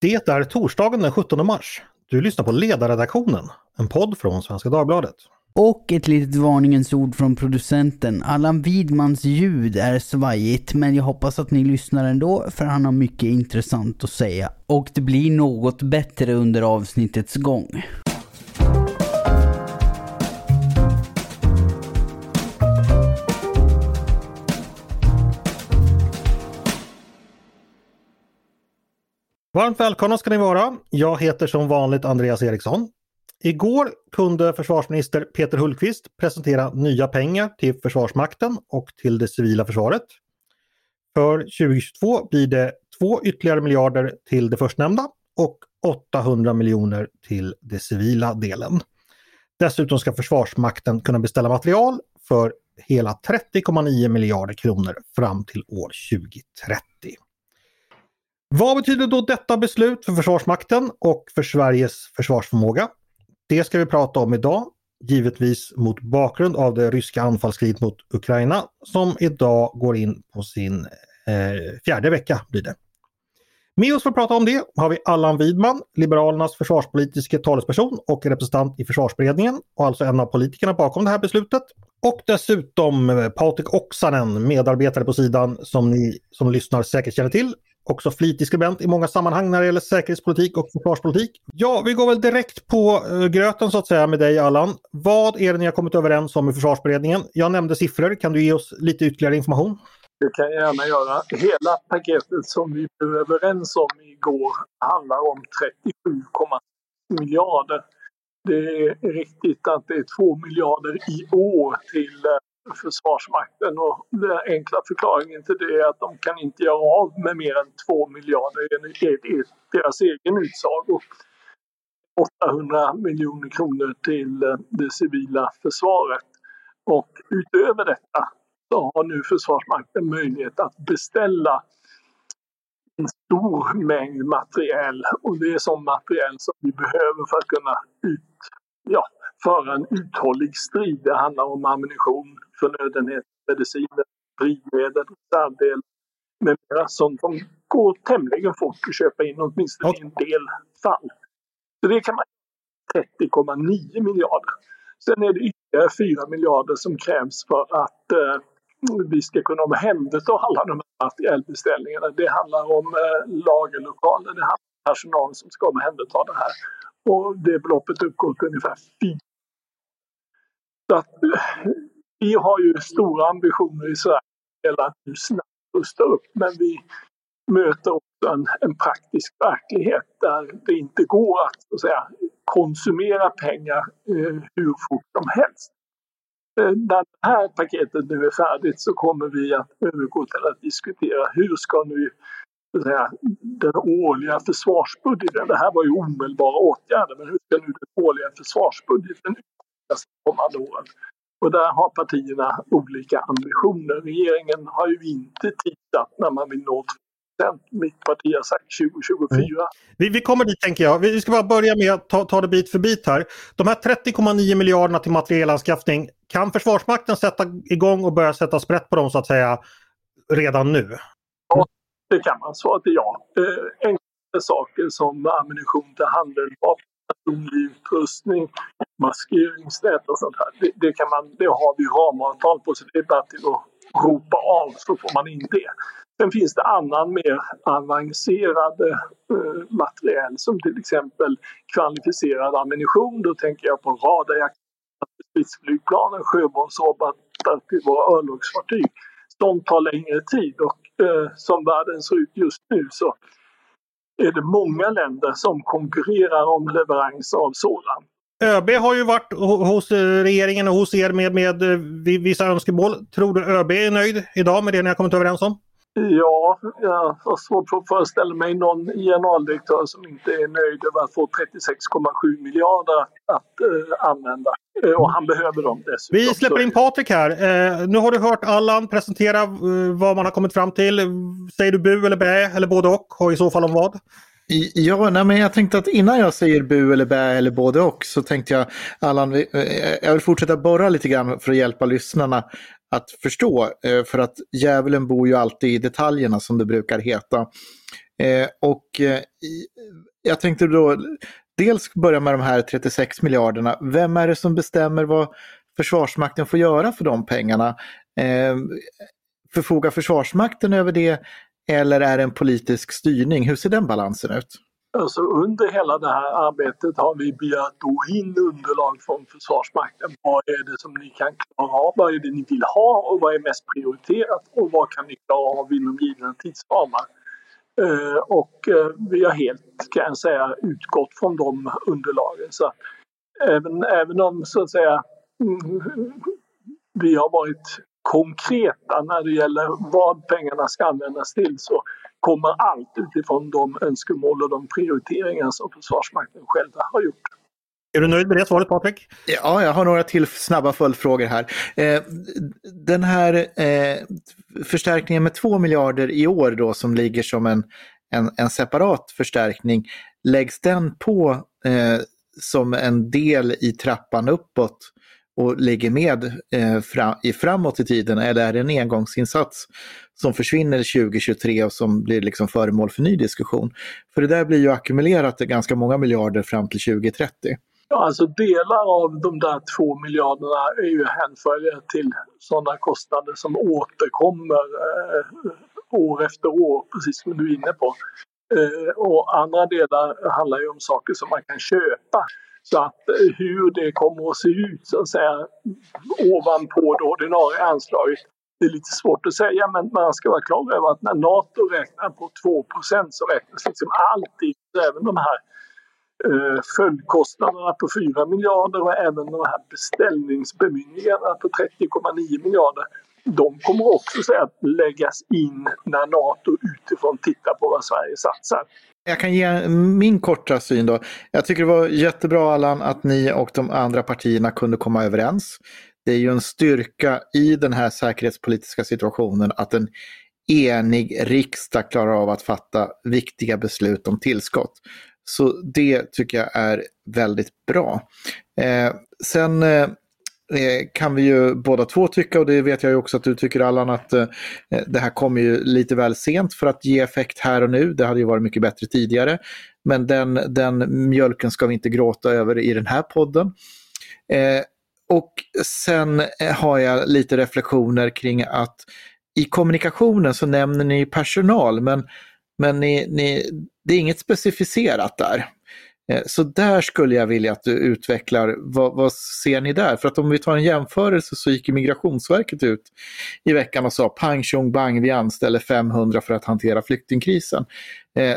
Det är torsdagen den 17 mars. Du lyssnar på Ledarredaktionen, en podd från Svenska Dagbladet. Och ett litet varningens ord från producenten. Allan Widmans ljud är svajigt, men jag hoppas att ni lyssnar ändå, för han har mycket intressant att säga. Och det blir något bättre under avsnittets gång. Varmt välkomna ska ni vara. Jag heter som vanligt Andreas Eriksson. Igår kunde försvarsminister Peter Hultqvist presentera nya pengar till Försvarsmakten och till det civila försvaret. För 2022 blir det två ytterligare miljarder till det förstnämnda och 800 miljoner till det civila delen. Dessutom ska Försvarsmakten kunna beställa material för hela 30,9 miljarder kronor fram till år 2030. Vad betyder då detta beslut för Försvarsmakten och för Sveriges försvarsförmåga? Det ska vi prata om idag, givetvis mot bakgrund av det ryska anfallskriget mot Ukraina som idag går in på sin eh, fjärde vecka. blir det. Med oss för att prata om det har vi Allan Widman, Liberalernas försvarspolitiska talesperson och representant i försvarsberedningen och alltså en av politikerna bakom det här beslutet. Och dessutom eh, Patrik Oksanen, medarbetare på sidan som ni som lyssnar säkert känner till också flitig skribent i många sammanhang när det gäller säkerhetspolitik och försvarspolitik. Ja, vi går väl direkt på eh, gröten så att säga med dig Allan. Vad är det ni har kommit överens om i försvarsberedningen? Jag nämnde siffror, kan du ge oss lite ytterligare information? Det kan jag gärna göra. Hela paketet som vi blev överens om igår handlar om 37,6 miljarder. Det är riktigt att det är 2 miljarder i år till eh, Försvarsmakten och den enkla förklaringen till det är att de kan inte göra av med mer än 2 miljarder enligt deras egen utsago. 800 miljoner kronor till eh, det civila försvaret. Och utöver detta så har nu Försvarsmakten möjlighet att beställa en stor mängd materiel och det är sån materiel som vi behöver för att kunna ut, ja, föra en uthållig strid. Det handlar om ammunition, förnödenhet, mediciner, drivmedel, reservdelar med mera sånt som går tämligen fort att köpa in, åtminstone i en del fall. Så det kan man 30,9 miljarder. Sen är det ytterligare 4 miljarder som krävs för att eh, vi ska kunna omhänderta alla de här materielbeställningarna. Det handlar om eh, lagerlokaler, det handlar om personal som ska omhänderta det här. Och det beloppet uppgår till ungefär 4 att, eh, vi har ju stora ambitioner i Sverige att nu snabbt rusta upp men vi möter också en, en praktisk verklighet där det inte går att, så att säga, konsumera pengar eh, hur fort som helst. Eh, när det här paketet nu är färdigt så kommer vi att övergå till att diskutera hur ska nu säga, den årliga försvarsbudgeten, det här var ju omedelbara åtgärder, men hur ska nu den årliga försvarsbudgeten utvecklas de kommande åren? Och där har partierna olika ambitioner. Regeringen har ju inte tittat när man vill nå 2 Mitt parti har sagt 2024. Mm. Vi, vi kommer dit tänker jag. Vi ska bara börja med att ta, ta det bit för bit här. De här 30,9 miljarderna till materielanskaffning, kan Försvarsmakten sätta igång och börja sätta sprätt på dem så att säga redan nu? Ja, det kan man. Svaret är ja. Eh, enkla saker som ammunition till handeldvapen personlig utrustning, maskeringsnät och sånt här. Det, det, kan man, det har vi ramavtal på så det är bara till att ropa av så får man in det. Sen finns det annan mer avancerad eh, materiel som till exempel kvalificerad ammunition. Då tänker jag på radarjakt, stridsflygplanen, sjöbombsrobotar till våra örlogsfartyg. De tar längre tid och eh, som världen ser ut just nu så är det många länder som konkurrerar om leverans av sådant. ÖB har ju varit hos regeringen och hos er med, med eh, vissa önskemål. Tror du ÖB är nöjd idag med det ni har kommit överens om? Ja, jag har svårt att föreställa mig någon generaldirektör som inte är nöjd över att få 36,7 miljarder att eh, använda. Eh, och han behöver dem dessutom. Vi släpper in Patrik här. Eh, nu har du hört Allan presentera eh, vad man har kommit fram till. Säger du bu eller bä eller både och? Och i så fall om vad? Ja, nej, men jag tänkte att innan jag säger bu eller bä eller både och så tänkte jag Allan, eh, jag vill fortsätta borra lite grann för att hjälpa lyssnarna. att förstå. Eh, för att djävulen bor ju alltid i detaljerna som det brukar heta. Eh, och jag tänkte då dels börja med de här 36 miljarderna. Vem är det som bestämmer vad Försvarsmakten får göra för de pengarna? Förfogar Försvarsmakten över det eller är det en politisk styrning? Hur ser den balansen ut? Alltså under hela det här arbetet har vi begärt in underlag från Försvarsmakten. Vad är det som ni kan klara av? Vad är det ni vill ha och vad är mest prioriterat? Och vad kan ni klara av inom givna tidsramar? Eh, och eh, vi har helt, kan jag säga, utgått från de underlagen. Så även, även om så att säga mm, vi har varit konkreta när det gäller vad pengarna ska användas till så kommer allt utifrån de önskemål och de prioriteringar som Försvarsmakten själva har gjort. Är du nöjd med det svaret Patrik? Ja, jag har några till snabba följdfrågor här. Eh, den här eh, förstärkningen med 2 miljarder i år då som ligger som en, en, en separat förstärkning, läggs den på eh, som en del i trappan uppåt och ligger med eh, fram, i framåt i tiden eller är det en engångsinsats som försvinner 2023 och som blir liksom föremål för ny diskussion? För det där blir ju ackumulerat ganska många miljarder fram till 2030. Ja, alltså delar av de där två miljarderna är ju hänförliga till sådana kostnader som återkommer eh, år efter år, precis som du är inne på. Eh, och andra delar handlar ju om saker som man kan köpa. Så att eh, hur det kommer att se ut så att säga ovanpå det ordinarie anslaget det är lite svårt att säga men man ska vara klar över att när NATO räknar på 2% så räknas liksom alltid, även de här eh, följdkostnaderna på 4 miljarder och även de här beställningsbemyndigandena på 30,9 miljarder. De kommer också så att läggas in när NATO utifrån tittar på vad Sverige satsar. Jag kan ge min korta syn då. Jag tycker det var jättebra Allan att ni och de andra partierna kunde komma överens. Det är ju en styrka i den här säkerhetspolitiska situationen att en enig riksdag klarar av att fatta viktiga beslut om tillskott. Så det tycker jag är väldigt bra. Eh, sen eh, Eh, kan vi ju båda två tycka, och det vet jag ju också att du tycker Allan, att eh, det här kommer ju lite väl sent för att ge effekt här och nu. Det hade ju varit mycket bättre tidigare. Men den, den mjölken ska vi inte gråta över i den här podden. Eh, och sen eh, har jag lite reflektioner kring att i kommunikationen så nämner ni personal, men, men ni, ni, det är inget specificerat där. Eh, så där skulle jag vilja att du utvecklar, vad, vad, ser ni där? För att om vi tar en jämförelse så gick Migrationsverket ut i veckan och sa pang tjong bang, vi anställer 500 för att hantera flyktingkrisen. Eh,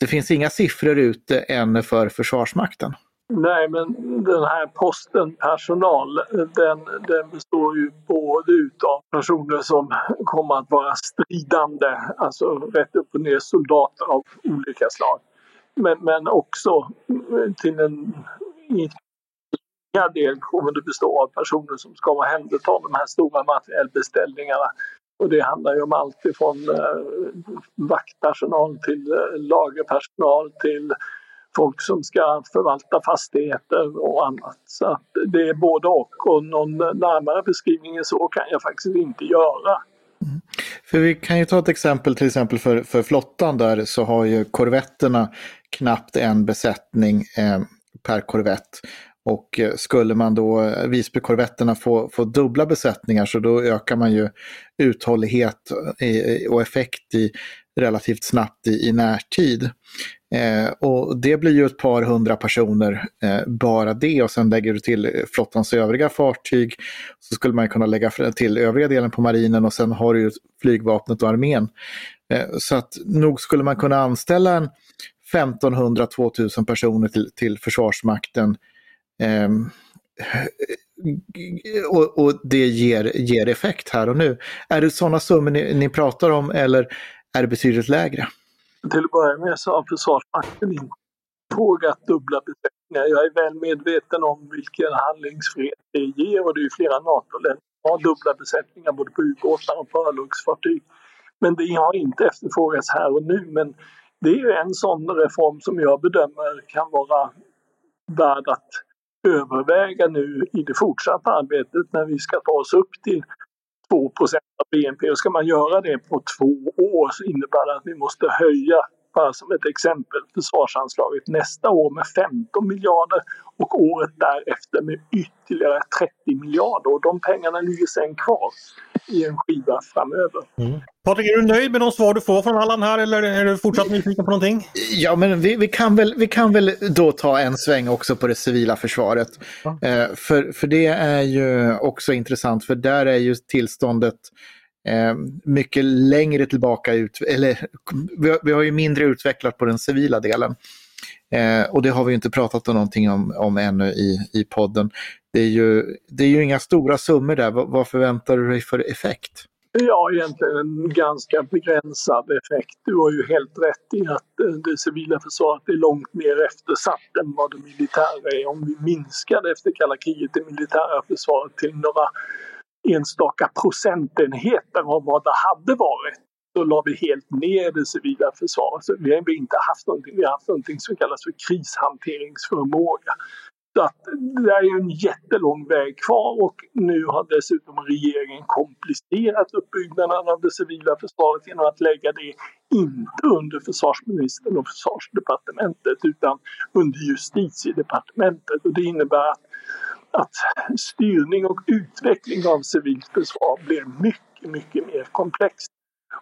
det finns inga siffror ute än för Försvarsmakten. Nej, men den här posten personal, den, den består ju både utav personer som kommer att vara stridande, alltså rätt upp och ner soldater av olika slag men, men också till en ringa del kommer det bestå av personer som ska omhänderta de här stora materiellbeställningarna. Och det handlar ju om allt ifrån eh, vaktpersonal till eh, lagerpersonal till folk som ska förvalta fastigheter och annat. Så det är både och och någon närmare beskrivning än så kan jag faktiskt inte göra. För vi kan ju ta ett exempel till exempel för, för flottan där så har ju korvetterna knappt en besättning eh, per korvett. Och eh, skulle man då, eh, Visbykorvetterna få, få dubbla besättningar så då ökar man ju uthållighet eh, och effekt i, relativt snabbt i, i närtid. Eh, och det blir ju ett par hundra personer eh, bara det och sen lägger du till flottans övriga fartyg. Så skulle man kunna lägga till övriga delen på marinen och sen har du ju flygvapnet och armén. Eh, så att nog skulle man kunna anställa en 1500-2000 personer till, till Försvarsmakten. Ehm, och, och, det ger, ger effekt här och nu. Är det sådana summor ni, ni pratar om eller är betydligt lägre? Till att börja med så har Försvarsmakten inte frågat dubbla besättningar. Jag är väl medveten om vilken handlingsfrihet det ger och det är flera NATO-länder som har dubbla besättningar både på ubåtar och på örlogsfartyg. Men det har inte efterfrågats här och nu. Men det är en sån reform som jag bedömer kan vara värd att överväga nu i det fortsatta arbetet när vi ska ta oss upp till 2% av BNP. Och ska man göra det på två år så innebär det att vi måste höja bara som ett exempel, försvarsanslaget nästa år med 15 miljarder och året därefter med ytterligare 30 miljarder. Och de pengarna ligger sen kvar i en skiva framöver. Mm. Patrik, är du nöjd med de svar du får från Allan här eller är du fortsatt nyfiken på någonting? Ja, men vi, vi, kan väl, vi kan väl då ta en sväng också på det civila försvaret. Ja. Eh, för, för det är ju också intressant, för där är ju tillståndet eh, mycket längre tillbaka ut, eller vi har, vi har ju mindre utvecklat på den civila delen. Eh, och det har vi inte pratat om någonting om, om ännu i, i podden. Det är, ju, det är ju inga stora summor där, vad, vad förväntar du dig för effekt? Ja, egentligen en ganska begränsad effekt. Du har ju helt rätt i att eh, det civila försvaret är långt mer eftersatt än vad det militära är. Om vi minskade efter kalla kriget det militära försvaret till några enstaka procentenheter av vad det hade varit då la vi helt ner det civila försvaret. Så vi har inte haft någonting, vi har haft någonting som kallas för krishanteringsförmåga. Så att det är en jättelång väg kvar och nu har dessutom regeringen komplicerat uppbyggnaden av det civila försvaret genom att lägga det inte under försvarsministern och försvarsdepartementet utan under justitiedepartementet. Och det innebär att att styrning och utveckling av civilt försvar blir mycket, mycket mer komplext.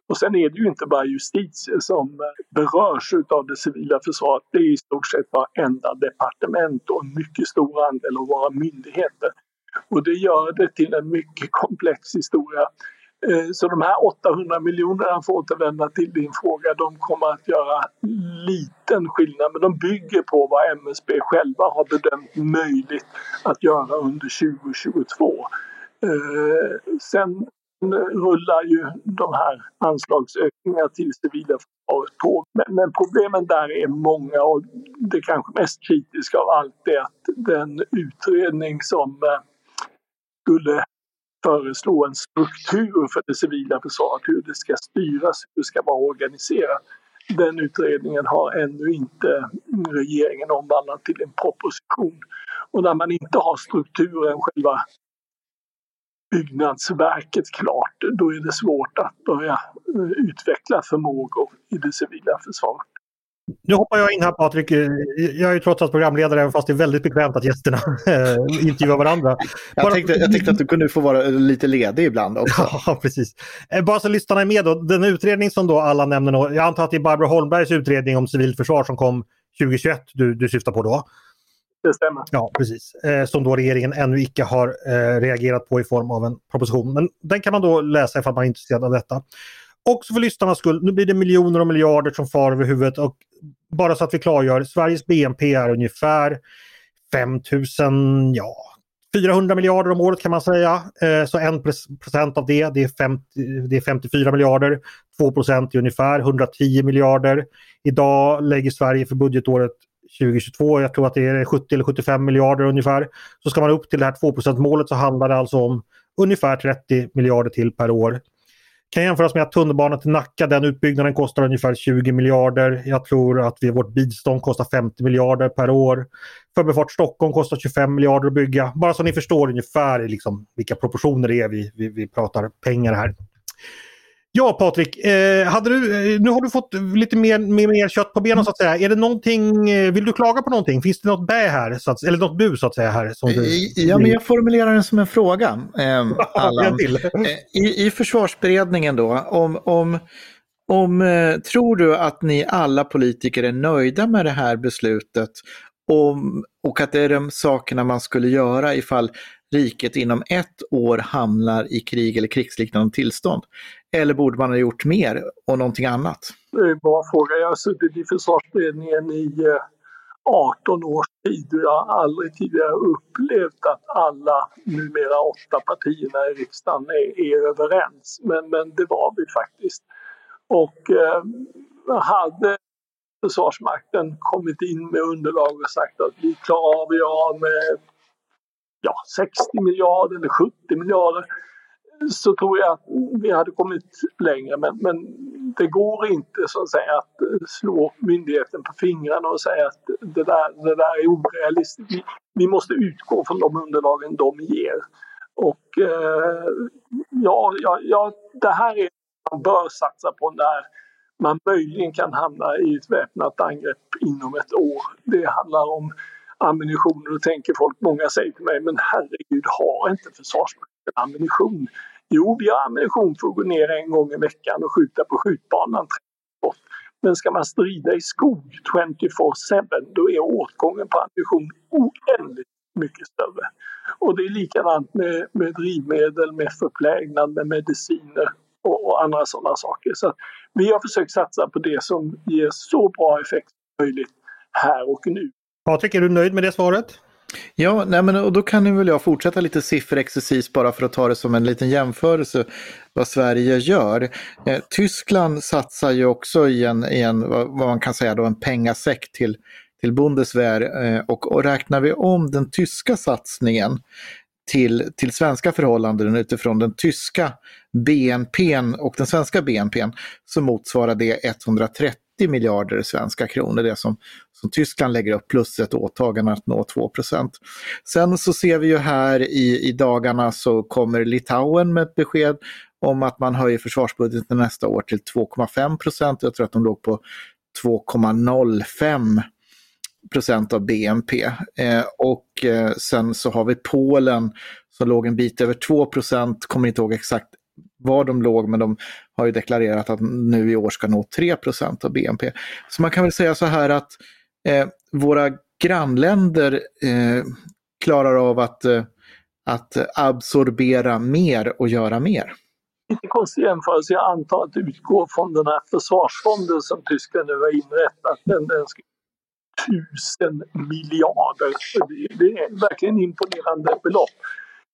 Och sen är det ju inte bara justitie som berörs av det civila försvaret. Det är i stort sett varenda departement och en mycket stor andel av våra myndigheter. Och det gör det till en mycket komplex historia. Eh, så de här 800 miljonerna, för att återvända till din fråga, de kommer att göra liten skillnad. Men de bygger på vad MSB själva har bedömt möjligt att göra under 2022. Eh, sen rullar ju de här anslagsökningarna till civila försvaret på. Men, problemen där är många och det kanske mest kritiska av allt är att den utredning som eh, skulle föreslå en struktur för det civila försvaret, hur det ska styras, hur det ska vara organiserat. Den utredningen har ännu inte regeringen omvandlat till en proposition. Och när man inte har strukturen, själva byggnadsverket klart, då är det svårt att börja utveckla förmågor i det civila försvaret. Nu hoppar jag in här Patrik. Jag är ju trots allt programledare även fast det är väldigt bekvämt att gästerna eh, intervjuar varandra. Jag tänkte, jag tänkte, att du kunde få vara lite ledig ibland också. Ja, precis. Eh, bara så lyssnarna är med då. Den utredning som då alla nämner, jag antar att det är Barbro Holmbergs utredning om civilt försvar som kom 2021 du, du syftar på då? Det stämmer. Ja, precis. Eh, som då regeringen ännu icke har eh, reagerat på i form av en proposition. Men den kan man då läsa ifall man är intresserad av detta. Också för lyssnarnas skull, nu blir det miljoner och miljarder som far över huvudet och bara så att vi klargör, Sveriges BNP är ungefär 5000, ja, 400 miljarder om året kan man säga. Eh, så 1 procent av det, det är, 50, det är 54 miljarder. 2 procent är ungefär 110 miljarder. Idag lägger Sverige för budgetåret 2022, jag tror att det är 70 eller 75 miljarder ungefär. Så ska man upp till det här 2% målet så handlar det alltså om ungefär 30 miljarder till per år kan jämföras med att tunnelbanan till Nacka, den utbyggnaden kostar ungefär 20 miljarder. Jag tror att vi, vårt bistånd kostar 50 miljarder per år. Förbifart Stockholm kostar 25 miljarder att bygga. Bara så ni förstår ungefär liksom vilka proportioner det är vi, vi, vi pratar pengar här. Ja Patrik, eh, hade du, eh, nu har du fått lite mer, mer, mer kött på benen så att säga. Är det någonting, eh, vill du klaga på någonting? Finns det något bä här, så att, eller något bu så att säga här? Som du, ja, men jag formulerar den som en fråga. Eh, Allan. I, I försvarsberedningen då, om, om, om eh, tror du att ni alla politiker är nöjda med det här beslutet om, och att det är de sakerna man skulle göra ifall riket inom ett år hamnar i krig eller krigsliknande tillstånd? Eller borde man ha gjort mer och någonting annat? Det är en bra fråga. Jag har suttit i försvarsberedningen i eh, 18 års tid och jag har aldrig tidigare upplevt att alla numera åtta partierna i riksdagen är, är överens. Men, men det var vi faktiskt. Och eh, hade Försvarsmakten kommit in med underlag och sagt att vi klarar av, vi göra med ja, 60 miljarder eller 70 miljarder så tror jag att vi hade kommit längre. Men, men det går inte så att säga att eh, slå myndigheten på fingrarna och säga att det där, det där är orealistiskt. Vi, vi måste utgå från de underlagen de ger. Och eh, ja, ja, ja, det här är man bör satsa på när man möjligen kan hamna i ett väpnat angrepp inom ett år. Det handlar om ammunition och då tänker folk, många säger till mig, men herregud har inte Försvarsmakten ammunition? Jo, vi har ammunition för att gå ner en gång i veckan och skjuta på skjutbanan. Men ska man strida i skog 24-7 då är åtgången på ammunition oändligt mycket större. Och det är likadant med, med drivmedel, med förplägnad, med mediciner och, och andra sådana saker. Så vi har försökt satsa på det som ger så bra effekt som möjligt här och nu. Patrik, är du nöjd med det svaret? Ja, nej men, och då kan väl jag fortsätta lite sifferexercis bara för att ta det som en liten jämförelse vad Sverige gör. Eh, Tyskland satsar ju också i en, i en vad, vad man kan säga då, en pengasäck till, till Bundeswehr eh, och, och räknar vi om den tyska satsningen till, till svenska förhållanden utifrån den tyska BNP och den svenska BNP så motsvarar det 130 miljarder svenska kronor, det som, som Tyskland lägger upp, plus ett åtagande att nå 2% Sen så ser vi ju här i, i dagarna så kommer Litauen med ett besked om att man höjer försvarsbudgeten nästa år till 2,5. Jag tror att de låg på 2,05 procent av BNP. Eh, och eh, sen så har vi Polen som låg en bit över 2 procent, kommer inte ihåg exakt var de låg, men de har ju deklarerat att nu i år ska nå 3 av BNP. Så man kan väl säga så här att eh, våra grannländer eh, klarar av att, eh, att absorbera mer och göra mer. Lite konstig jämförelse. Jag antar att det utgår från den här försvarsfonden som Tyskland nu har inrättat. Den, den ska tusen miljarder. Det är verkligen imponerande belopp.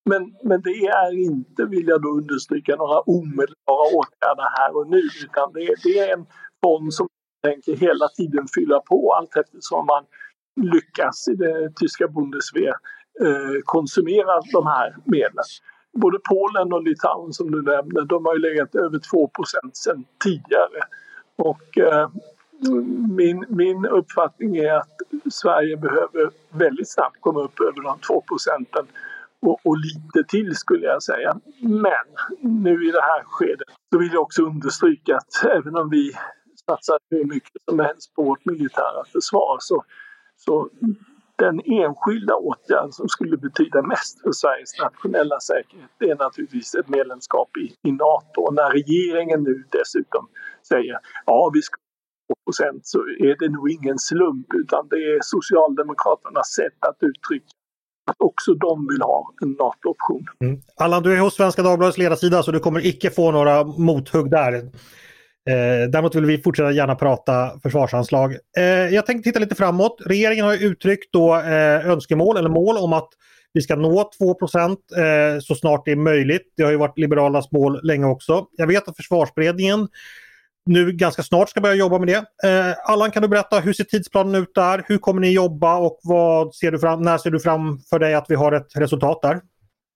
Men, men det är inte, vill jag då understryka, några omedelbara åtgärder här och nu utan det, det är en fond som tänker hela tiden fylla på allt eftersom man lyckas i det tyska Bundeswehr eh, konsumera de här medlen. Både Polen och Litauen som du nämnde, de har ju legat över 2% sedan tidigare. Och eh, min, min uppfattning är att Sverige behöver väldigt snabbt komma upp över de 2 procenten och, och, lite till skulle jag säga. Men nu i det här skedet så vill jag också understryka att även om vi satsar hur mycket som helst på vårt militära försvar så, så den enskilda åtgärd som skulle betyda mest för Sveriges nationella säkerhet det är naturligtvis ett medlemskap i, i Nato. Och när regeringen nu dessutom säger ja vi ska 2% så är det nog ingen slump utan det är Socialdemokraternas sätt att uttrycka att också de vill ha en NATO-option. Mm. Allan, du är hos Svenska Dagbladets ledarsida så du kommer icke få några mothugg där. Eh, däremot vill vi fortsätta gärna prata försvarsanslag. Eh, jag tänkte titta lite framåt. Regeringen har uttryckt då eh, önskemål eller mål om att vi ska nå 2 eh, så snart det är möjligt. Det har ju varit Liberalernas mål länge också. Jag vet att försvarsberedningen nu ganska snart ska börja jobba med det. Eh, Allan, kan du berätta hur ser tidsplanen ut där? Hur kommer ni jobba och vad ser du fram, när ser du fram för dig att vi har ett resultat där?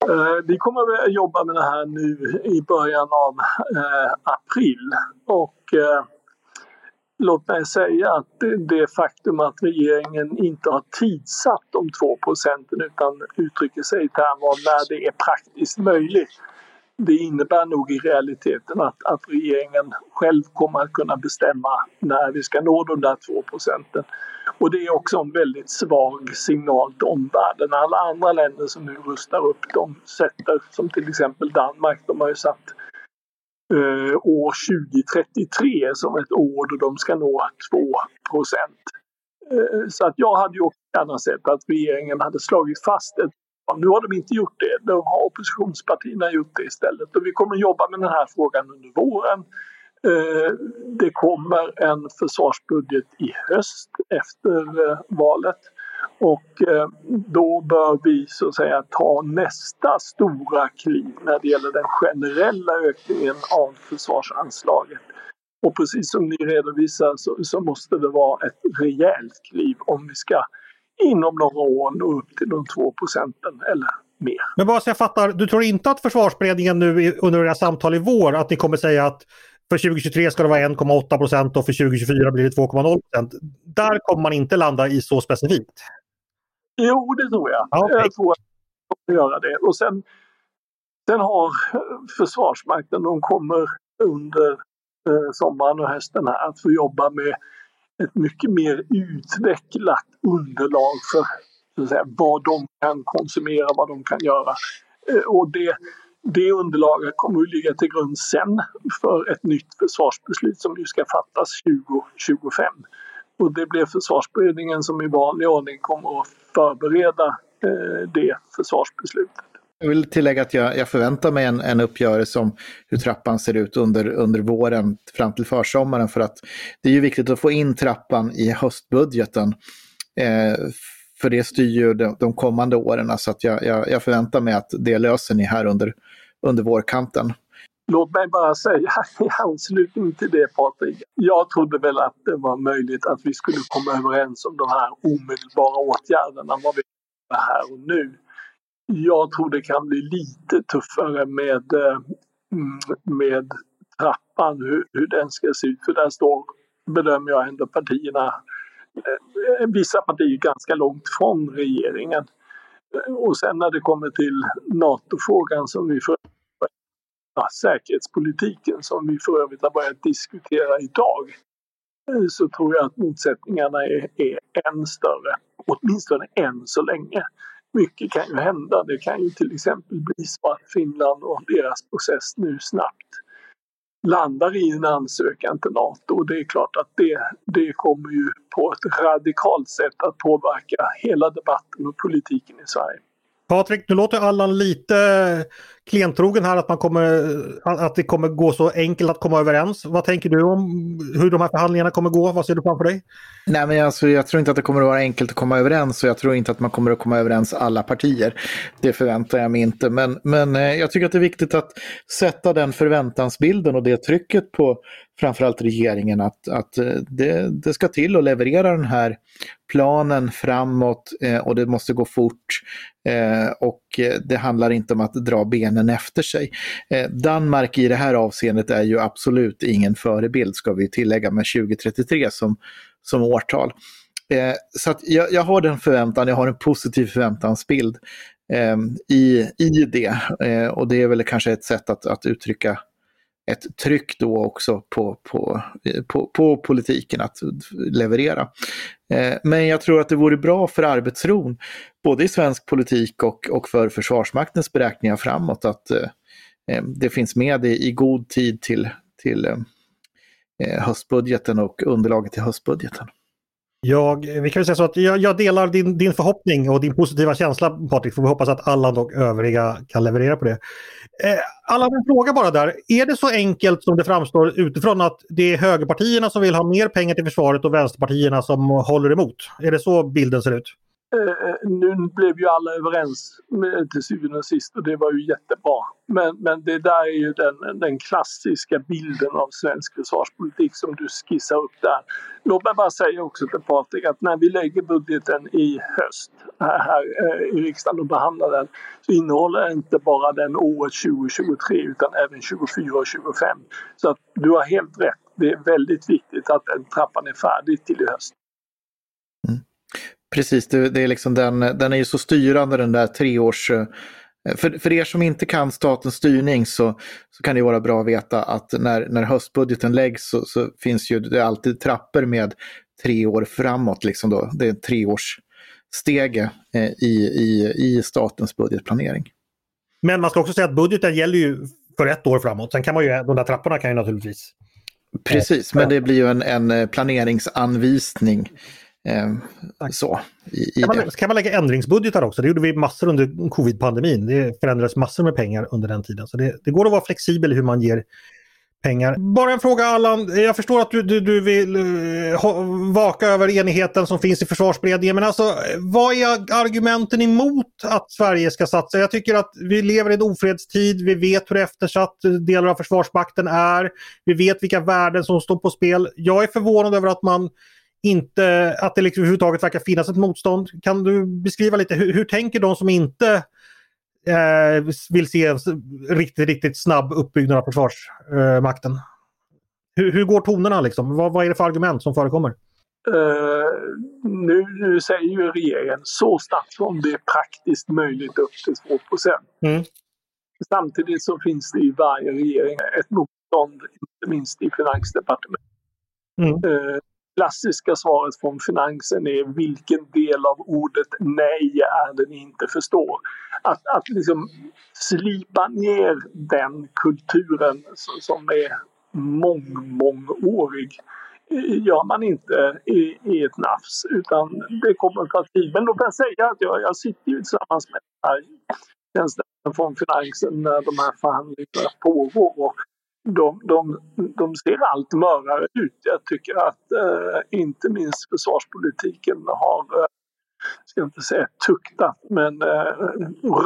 Eh, vi kommer att jobba med det här nu i början av eh, april. Och eh, låt mig säga att det, det faktum att regeringen inte har tidsatt de 2 procenten utan uttrycker sig i termer av när det är praktiskt möjligt det innebär nog i realiteten att, att regeringen själv kommer att kunna bestämma när vi ska nå de där 2 procenten. Och det är också en väldigt svag signal till omvärlden. Alla andra länder som nu rustar upp, de sätter, som till exempel Danmark, de har ju satt eh, år 2033 som ett år då de ska nå 2 procent. Eh, så att jag hade ju också gärna sett att regeringen hade slagit fast ett nu har de inte gjort det. De har oppositionspartierna gjort det istället. Och vi kommer att jobba med den här frågan under våren. Eh, det kommer en försvarsbudget i höst efter eh, valet. Och eh, då bör vi så att säga ta nästa stora kliv när det gäller den generella ökningen av försvarsanslaget. Och precis som ni redovisar så, så måste det vara ett rejält kliv om vi ska inom några år nå upp till de 2 procenten eller mer. Men bara så jag fattar, du tror inte att försvarsberedningen nu under era samtal i vår att ni kommer säga att för 2023 ska det vara 1,8 procent och för 2024 blir det 2,0 procent. Där kommer man inte landa i så specifikt? Jo, det tror jag. Okay. Jag tror att de kommer göra det. Och sen Sen har Försvarsmakten, de kommer under eh, sommaren och hösten här att få jobba med ett mycket mer utvecklat underlag för så att säga, vad de kan konsumera, vad de kan göra. Eh, och det, det underlaget kommer att ligga till grund sen för ett nytt försvarsbeslut som ju ska fattas 2025. Och det blir försvarsberedningen som i vanlig ordning kommer att förbereda eh, det försvarsbeslutet. Jag vill tillägga att jag, jag förväntar mig en, en uppgörelse om hur trappan ser ut under, under våren fram till försommaren för att det är ju viktigt att få in trappan i höstbudgeten. Eh, för det styr ju de, de kommande åren så att jag, jag, jag, förväntar mig att det löser ni här under, under vårkanten. Låt mig bara säga i anslutning till det Patrik. Jag trodde väl att det var möjligt att vi skulle komma överens om de här omedelbara åtgärderna, vad vi här och nu. Jag tror det kan bli lite tuffare med, eh, mm, med trappan, hur, hur den ska se ut. För där står, bedömer jag ändå partierna, eh, eh, vissa partier ganska långt från regeringen. Och sen när det kommer till NATO-frågan som vi för ja, säkerhetspolitiken som vi för övrigt har börjat diskutera idag så tror jag att motsättningarna är, är än större, åtminstone än så länge mycket kan ju hända. Det kan ju till exempel bli så att Finland och deras process nu snabbt landar i en ansökan till NATO. Och det är klart att det, det kommer ju på ett radikalt sätt att påverka hela debatten och politiken i Sverige. Patrik, nu låter Allan lite klentrogen här att, man kommer, att det kommer gå så enkelt att komma överens. Vad tänker du om hur de här förhandlingarna kommer gå? Vad ser du framför dig? Nej, men alltså, jag tror inte att det kommer att vara enkelt att komma överens och jag tror inte att man kommer att komma överens alla partier. Det förväntar jag mig inte. Men, men eh, jag tycker att det är viktigt att sätta den förväntansbilden och det trycket på framförallt regeringen att, att eh, det, det ska till att leverera den här planen framåt eh, och det måste gå fort. Eh, och det handlar inte om att dra benen efter sig. Danmark i det här avseendet är ju absolut ingen förebild ska vi tillägga med 2033 som, som årtal. Så att jag, jag har den förväntan, jag har en positiv förväntansbild i, i det. och det är väl kanske ett sätt att, att uttrycka ett tryck då också på, på, på, på politiken att leverera. Eh, men jag tror att det vore bra för arbetsron, både i svensk politik och, och för Försvarsmaktens beräkningar framåt, att eh, eh, det finns med i, i god tid till, till höstbudgeten och underlaget till höstbudgeten. Jag, vi kan säga så att jag, jag, delar din, din förhoppning och din positiva känsla Patrik. Får vi hoppas att alla och övriga kan leverera på det. Eh, alla en fråga bara där. Är det så enkelt som det framstår utifrån att det är högerpartierna som vill ha mer pengar till försvaret och vänsterpartierna som håller emot? Är det så bilden ser ut? Eh, eh, nu blev ju alla överens med, till syvende och sist och det var ju jättebra. Men, men det där är ju den, den klassiska bilden av svensk försvarspolitik som du skissar upp där. Låt mig bara säga också till Patrik att när vi lägger budgeten i höst här, här eh, i riksdagen och behandlar den så innehåller inte bara den året 2023 utan även 2024 och 2025. Så att du har helt rätt. Det är väldigt viktigt att den trappan är färdig till i höst. Precis, det, det, är liksom den, den är ju så styrande den där treårs... Eh, för, för er som inte kan statens styrning så, så kan det vara bra att veta att när, när höstbudgeten läggs så, så finns ju det alltid trappor med tre år framåt. Liksom då. Det är en treårsstege eh, i, i, i statens budgetplanering. Men man ska också säga att budgeten gäller ju för ett år framåt. Sen kan man ju, de där trapporna kan ju naturligtvis... Precis, men det blir ju en, en planeringsanvisning Eh, så, i, i kan, man, kan man lägga ändringsbudgetar också? Det gjorde vi massor under covid-pandemin. Det förändrades massor med pengar under den tiden. Så det, det går att vara flexibel i hur man ger pengar. Bara en fråga Allan. Jag förstår att du, du, du vill uh, vaka över enigheten som finns i försvarsberedningen. Men alltså vad är argumenten emot att Sverige ska satsa? Jag tycker att vi lever i en ofredstid. Vi vet hur eftersatt delar av Försvarsmakten är. Vi vet vilka värden som står på spel. Jag är förvånad över att man inte, att det liksom överhuvudtaget verkar finnas ett motstånd. Kan du beskriva lite hur, hur tänker de som inte eh, vill se en riktigt, riktigt snabb uppbyggnad av Försvarsmakten? Eh, hur, hur, går tonerna liksom? Vad, vad, är det för argument som förekommer? Uh, nu, nu säger ju regeringen så snabbt som det är praktiskt möjligt upp till 2 mm. Samtidigt så finns det i varje regering ett motstånd, inte minst i finansdepartementet. Mm. Eh, klassiska svaret från finansen är vilken del av ordet nej är det ni inte förstår. Att, att liksom slipa ner den kulturen som är mång, mångårig eh, gör man inte i, i ett nafs utan det kommer att ta tid. Men då kan jag säga att jag, jag sitter ju tillsammans med tjänstemännen från finansen när de här förhandlingarna pågår. Och de, de, de ser allt mörare ut. Jag tycker att eh, inte minst försvarspolitiken har eh, ska inte säga tuktat, men eh,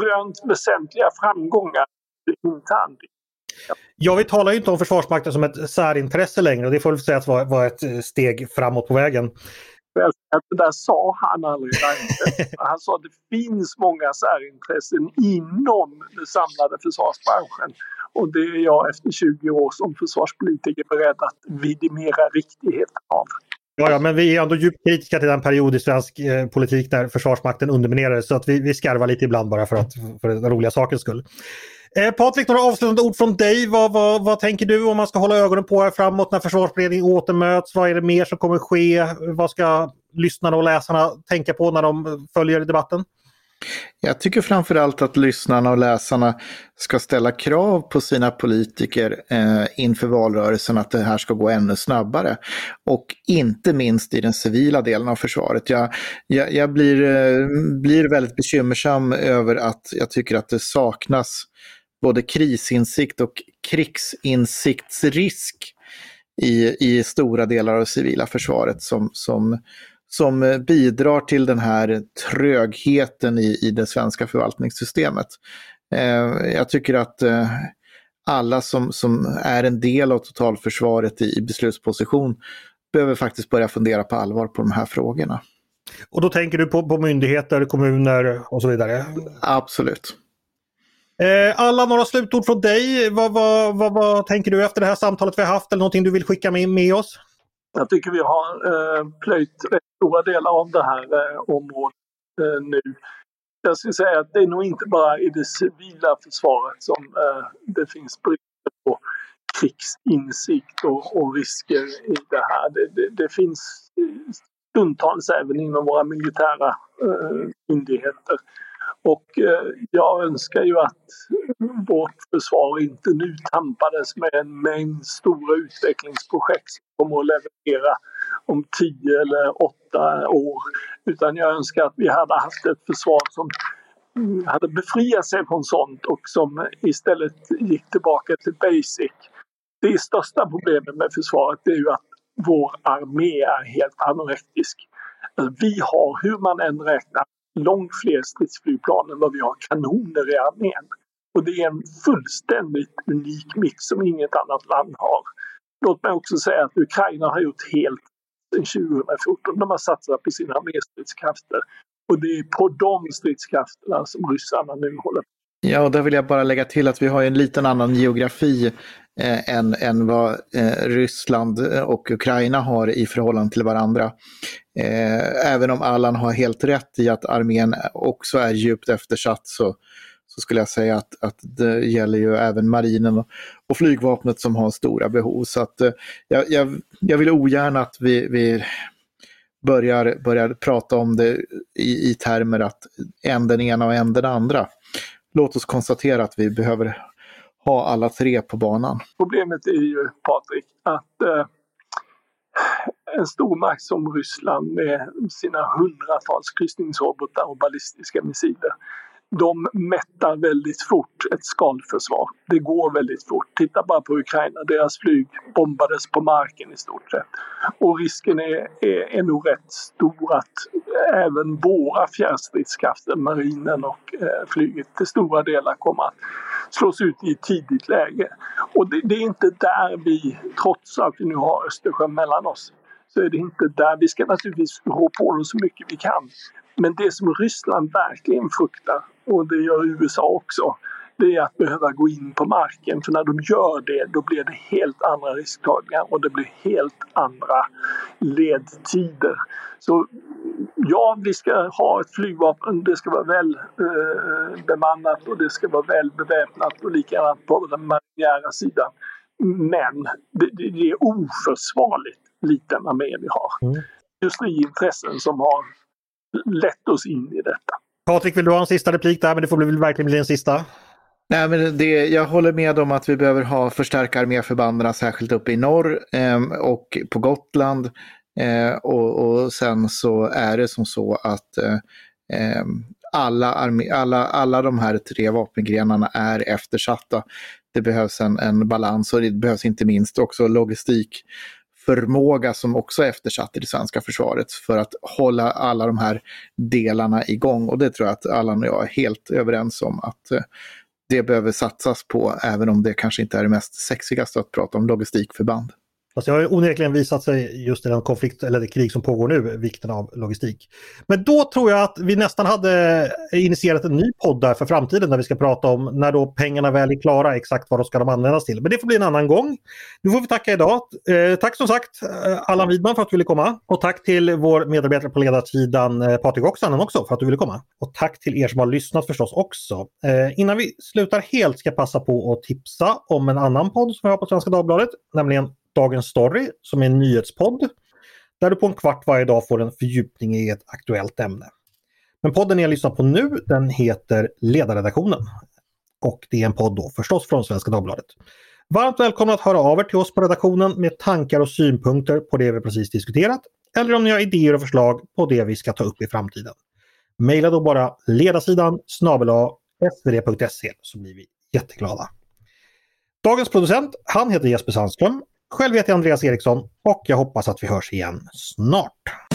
rönt väsentliga framgångar internt Ja, vi talar ju inte om Försvarsmakten som ett särintresse längre och det får väl sägas vara, ett eh, steg framåt på vägen. Det där sa han aldrig. Han sa att det finns många särintressen inom den samlade försvarsbranschen. Och det är jag efter 20 år som försvarspolitiker beredd att vidimera riktigheten av. Ja, ja, men vi är ändå djupt kritiska till den period i svensk eh, politik där Försvarsmakten underminerades så att vi, vi skarvar lite ibland bara för, att, för den roliga sakens skull. Eh, Patrik, några avslutande ord från dig. Vad, vad, vad tänker du om man ska hålla ögonen på här framåt när försvarsberedningen återmöts? Vad är det mer som kommer ske? Vad ska lyssnarna och läsarna tänka på när de följer debatten? Jag tycker framförallt att lyssnarna och läsarna ska ställa krav på sina politiker eh, inför valrörelsen att det här ska gå ännu snabbare. Och inte minst i den civila delen av försvaret. Jag, jag, jag blir, eh, blir väldigt bekymmersam över att jag tycker att det saknas både krisinsikt och krigsinsiktsrisk i, i stora delar av det civila försvaret som, som, som bidrar till den här trögheten i, i det svenska förvaltningssystemet. Eh, jag tycker att eh, alla som, som är en del av totalförsvaret i, i beslutsposition behöver faktiskt börja fundera på allvar på de här frågorna. Och då tänker du på, på myndigheter, kommuner och så vidare? Absolut. Eh, alla några slutord från dig. Vad, vad, vad, vad, tänker du efter det här samtalet vi har haft eller någonting du vill skicka med, med oss? Jag tycker vi har eh, plöjt rätt stora delar av det här eh, området eh, nu. Jag skulle säga att det är nog inte bara i det civila försvaret som eh, det finns brister på krigsinsikt och, och, risker i det här. Det, det, det finns stundtals även inom våra militära eh, myndigheter och eh, jag önskar ju att vårt försvar inte nu tampades med en mängd stora utvecklingsprojekt som kommer att leverera om tio eller åtta år. Utan jag önskar att vi hade haft ett försvar som mm, hade befriat sig från sånt och som istället gick tillbaka till basic. Det största problemet med försvaret är ju att vår armé är helt anorektisk. Alltså, vi har, hur man än räknar, långt fler stridsflygplan än vad vi har kanoner i armén. Och det är en fullständigt unik mix som inget annat land har. Låt mig också säga att Ukraina har gjort helt sedan 2014. De har satsat på sina arméstridskrafter. Och det är på de stridskrafterna som ryssarna nu håller på. Ja, och där vill jag bara lägga till att vi har en liten annan geografi eh, än, än vad eh, Ryssland eh, och Ukraina har i förhållande till varandra. Eh, även om Allan har helt rätt i att armén också är djupt eftersatt så, så skulle jag säga att, att det gäller ju även marinen och, och flygvapnet som har stora behov. Så att, eh, jag, jag, jag vill ogärna att vi, vi börjar, börjar prata om det i, i termer att en den ena och en den andra. Låt oss konstatera att vi behöver ha alla tre på banan. Problemet är ju, Patrik, att eh, en stormakt som Ryssland med sina hundratals kryssningsrobotar och ballistiska missiler de mättar väldigt fort ett skalförsvar. Det går väldigt fort. Titta bara på Ukraina, deras flyg bombades på marken i stort sett. Och risken är, är, är nog rätt stor att även våra fjärrstridskrafter, marinen och eh, flyget till stora delar kommer att slås ut i ett tidigt läge. Och det, det är inte där vi, trots att vi nu har Östersjön mellan oss, så är det inte där. Vi ska naturligtvis rå på dem så mycket vi kan. Men det som Ryssland verkligen fruktar, och det gör USA också, det är att behöva gå in på marken. För när de gör det då blir det helt andra risktagningar och det blir helt andra ledtider. Så ja, vi ska ha ett flygvapen. Det ska vara väl eh, bemannat och det ska vara väl beväpnat och likadant på den marinjära sidan. Men det, det är oförsvarligt liten armé vi har. Mm. Industriintressen som har lett oss in i detta. Patrik, vill du ha en sista replik där? Men det får väl verkligen bli en sista. Nej, men det, jag håller med om att vi behöver ha förstärka arméförbanden särskilt uppe i norr eh, och på Gotland. Eh, och, och, sen så är det som så att eh ehm, alla, armé, alla, alla de här tre vapengrenarna är eftersatta. Det behövs en, en balans och det behövs inte minst också logistik förmåga som också är eftersatt i det svenska försvaret för att hålla alla de här delarna igång. Och det tror jag att Allan och jag är helt överens om att eh, det behöver satsas på, även om det kanske inte är det mest sexigaste att prata om logistikförband. Fast det har onekligen visat sig just i den konflikt eller det krig som pågår nu, vikten av logistik. Men då tror jag att vi nästan hade initierat en ny podd där för framtiden där vi ska prata om när då pengarna väl är klara, exakt vad de ska de användas till. Men det får bli en annan gång. Nu får vi tacka idag. Eh, tack som sagt eh, Allan Widman för att du ville komma. Och tack till vår medarbetare på ledarsidan eh, Patrik Oksanen också för att du ville komma. Och tack till er som har lyssnat förstås också. Eh, innan vi slutar helt ska jag passa på att tipsa om en annan podd som vi har på Svenska Dagbladet, nämligen Dagens Story som är en nyhetspodd där du på en kvart varje dag får en fördjupning i ett aktuellt ämne. Men podden jag lyssnar på nu den heter Ledarredaktionen. Och det är en podd då förstås från Svenska Dagbladet. Varmt välkomna att höra av er till oss på redaktionen med tankar och synpunkter på det vi precis diskuterat eller om ni har idéer och förslag på det vi ska ta upp i framtiden. Maila då bara ledarsidan snabel svd.se så blir vi jätteglada. Dagens producent, han heter Jesper Sandström själv heter jag Andreas Eriksson och jag hoppas att vi hörs igen snart.